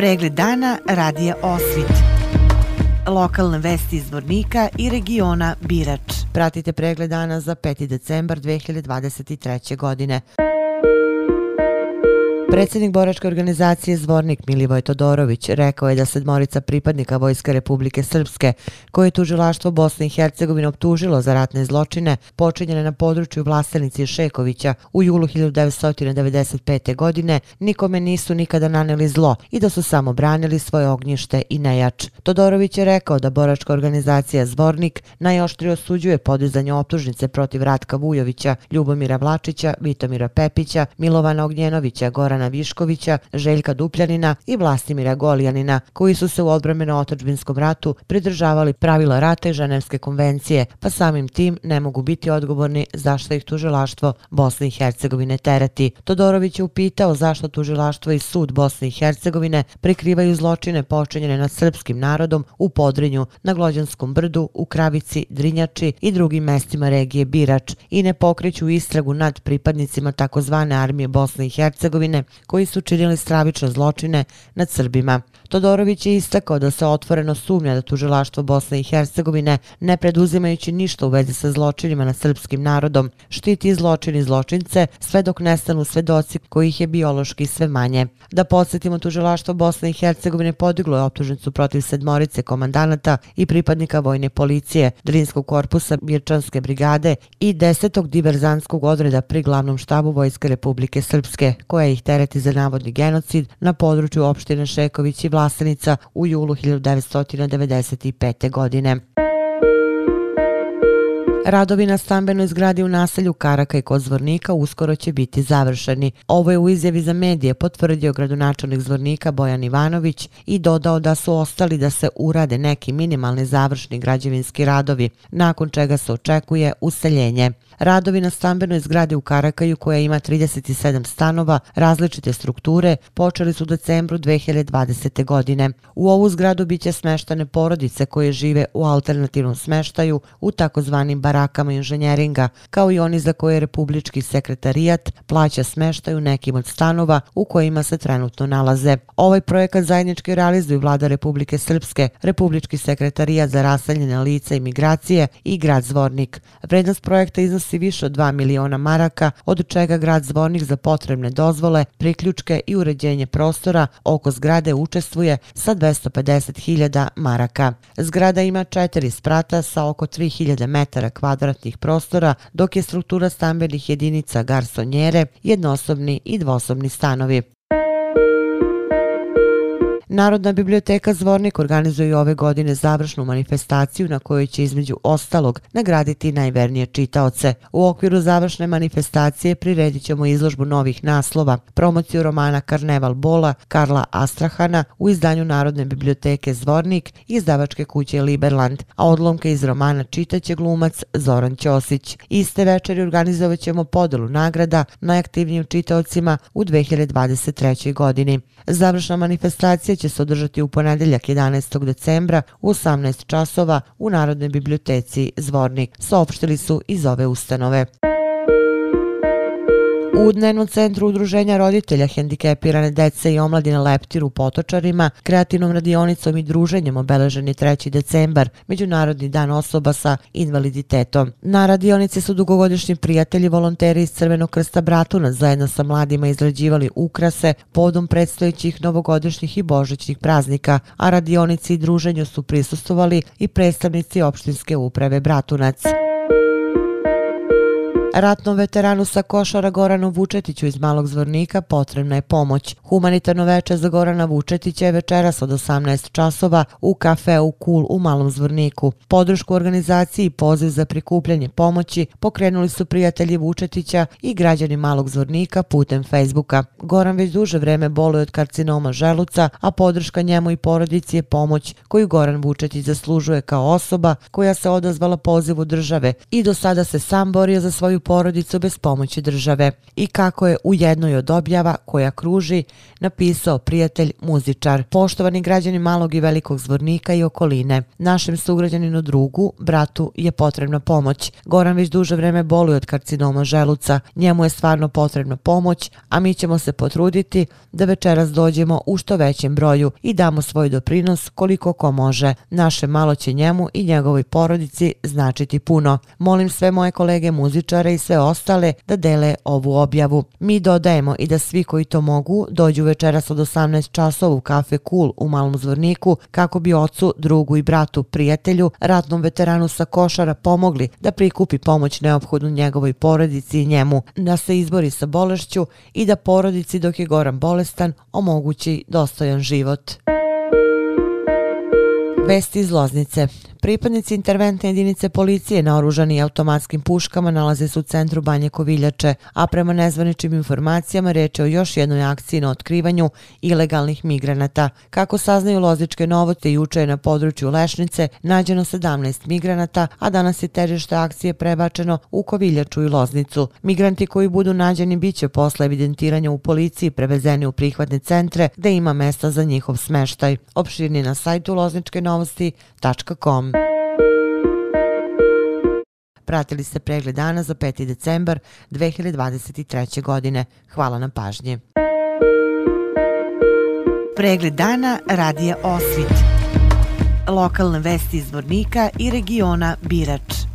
Pregled dana radija Osvit. Lokalne vesti iz Vornika i regiona Birač. Pratite pregled dana za 5. decembar 2023. godine. Predsjednik boračke organizacije Zvornik Milivoj Todorović rekao je da sedmorica pripadnika Vojske Republike Srpske, koje je tužilaštvo Bosne i Hercegovine optužilo za ratne zločine, počinjene na području Vlastenici Šekovića u julu 1995. godine, nikome nisu nikada naneli zlo i da su samo branili svoje ognjište i nejač. Todorović je rekao da boračka organizacija Zvornik najoštrije osuđuje podizanje optužnice protiv Ratka Vujovića, Ljubomira Vlačića, Vitomira Pepića, Milovana Ognjenovića, Gorana Ivana Viškovića, Željka Dupljanina i Vlastimira Golijanina, koji su se u odbrameno otačbinskom ratu pridržavali pravila rata i ženevske konvencije, pa samim tim ne mogu biti odgovorni zašto ih tužilaštvo Bosne i Hercegovine tereti. Todorović je upitao zašto tužilaštvo i sud Bosne i Hercegovine prikrivaju zločine počinjene nad srpskim narodom u Podrinju, na Glođanskom brdu, u Kravici, Drinjači i drugim mestima regije Birač i ne pokreću istragu nad pripadnicima takozvane armije Bosne i Hercegovine koji su činili stravične zločine nad Srbima. Todorović je istakao da se otvoreno sumnja da tužilaštvo Bosne i Hercegovine, ne preduzimajući ništa u vezi sa zločinima nad srpskim narodom, štiti zločin i zločince sve dok nestanu svedoci kojih je biološki sve manje. Da podsjetimo, tužilaštvo Bosne i Hercegovine podiglo je optužnicu protiv sedmorice komandanata i pripadnika vojne policije, Drinskog korpusa Mirčanske brigade i desetog diverzanskog odreda pri glavnom štabu Vojske Republike Srpske, koja ih tereti za navodni genocid na području opštine Šeković i Vlasenica u julu 1995. godine. Radovi na stambenoj zgradi u naselju Karaka i kod Zvornika uskoro će biti završeni. Ovo je u izjavi za medije potvrdio gradonačelnik Zvornika Bojan Ivanović i dodao da su ostali da se urade neki minimalni završni građevinski radovi, nakon čega se očekuje useljenje. Radovi na stambenoj zgradi u Karakaju, koja ima 37 stanova različite strukture, počeli su u decembru 2020. godine. U ovu zgradu biće smeštane porodice koje žive u alternativnom smeštaju u takozvanim barakama inženjeringa, kao i oni za koje Republički sekretarijat plaća smeštaju nekim od stanova u kojima se trenutno nalaze. Ovaj projekat zajednički realizuju vlada Republike Srpske, Republički sekretarijat za raseljene lice i migracije i grad Zvornik. Vrednost projekta iznosi iznosi više od 2 miliona maraka, od čega grad Zvornik za potrebne dozvole, priključke i uređenje prostora oko zgrade učestvuje sa 250.000 maraka. Zgrada ima četiri sprata sa oko 3000 metara kvadratnih prostora, dok je struktura stambenih jedinica garsonjere, jednosobni i dvosobni stanovi. Narodna biblioteka Zvornik organizuje ove godine završnu manifestaciju na kojoj će između ostalog nagraditi najvernije čitaoce. U okviru završne manifestacije priredit ćemo izložbu novih naslova, promociju romana Karneval Bola Karla Astrahana u izdanju Narodne biblioteke Zvornik i izdavačke kuće Liberland, a odlomke iz romana čitaće glumac Zoran Ćosić. Iste večeri organizovat ćemo podelu nagrada najaktivnijim čitaocima u 2023. godini. Završna manifestacija će se održati u ponedeljak 11. decembra u 18 časova u Narodnoj biblioteci Zvornik, saopštili su iz ove ustanove. U dnevnom centru udruženja roditelja hendikepirane dece i omladine Leptir u Potočarima, kreativnom radionicom i druženjem obeležen je 3. decembar, Međunarodni dan osoba sa invaliditetom. Na radionici su dugogodišnji prijatelji volonteri iz Crvenog krsta Bratuna zajedno sa mladima izrađivali ukrase podom predstojećih novogodišnjih i božićnih praznika, a radionici i druženju su prisustovali i predstavnici opštinske uprave Bratunac. Ratnom veteranu sa košara Goranu Vučetiću iz Malog Zvornika potrebna je pomoć. Humanitarno veče za Gorana Vučetića je večeras od 18 časova u kafeu Kul u Malom Zvorniku. Podršku organizaciji i poziv za prikupljanje pomoći pokrenuli su prijatelji Vučetića i građani Malog Zvornika putem Facebooka. Goran već duže vreme boluje od karcinoma želuca, a podrška njemu i porodici je pomoć koju Goran Vučetić zaslužuje kao osoba koja se odazvala pozivu države i do sada se sam borio za svoju svoju porodicu bez pomoći države i kako je u jednoj od objava koja kruži napisao prijatelj muzičar. Poštovani građani malog i velikog zvornika i okoline, našem sugrađaninu drugu, bratu, je potrebna pomoć. Goran već duže vreme boluje od karcinoma želuca. Njemu je stvarno potrebna pomoć, a mi ćemo se potruditi da večeras dođemo u što većem broju i damo svoj doprinos koliko ko može. Naše malo će njemu i njegovoj porodici značiti puno. Molim sve moje kolege muzičare i sve ostale da dele ovu objavu. Mi dodajemo i da svi koji to mogu dođu večeras od 18 časova u kafe Kul u Malom Zvorniku kako bi ocu, drugu i bratu, prijatelju, ratnom veteranu sa košara pomogli da prikupi pomoć neophodnu njegovoj porodici i njemu, da se izbori sa bolešću i da porodici dok je Goran bolestan omogući dostojan život. Vesti iz Loznice. Pripadnici interventne jedinice policije naoružani automatskim puškama nalaze se u centru Banje Koviljače, a prema nezvaničnim informacijama reč je o još jednoj akciji na otkrivanju ilegalnih migranata. Kako saznaju lozičke novote, juče je na području Lešnice nađeno 17 migranata, a danas je težište akcije prebačeno u Koviljaču i Loznicu. Migranti koji budu nađeni bit će posle evidentiranja u policiji prevezeni u prihvatne centre gde ima mesta za njihov smeštaj. Opširni na sajtu Lozničke novosti.com. Pratili ste pregled dana za 5. decembar 2023. godine. Hvala na pažnji. Pregled dana radija Osvit. Lokalne vesti iz Vornika i regiona Birač.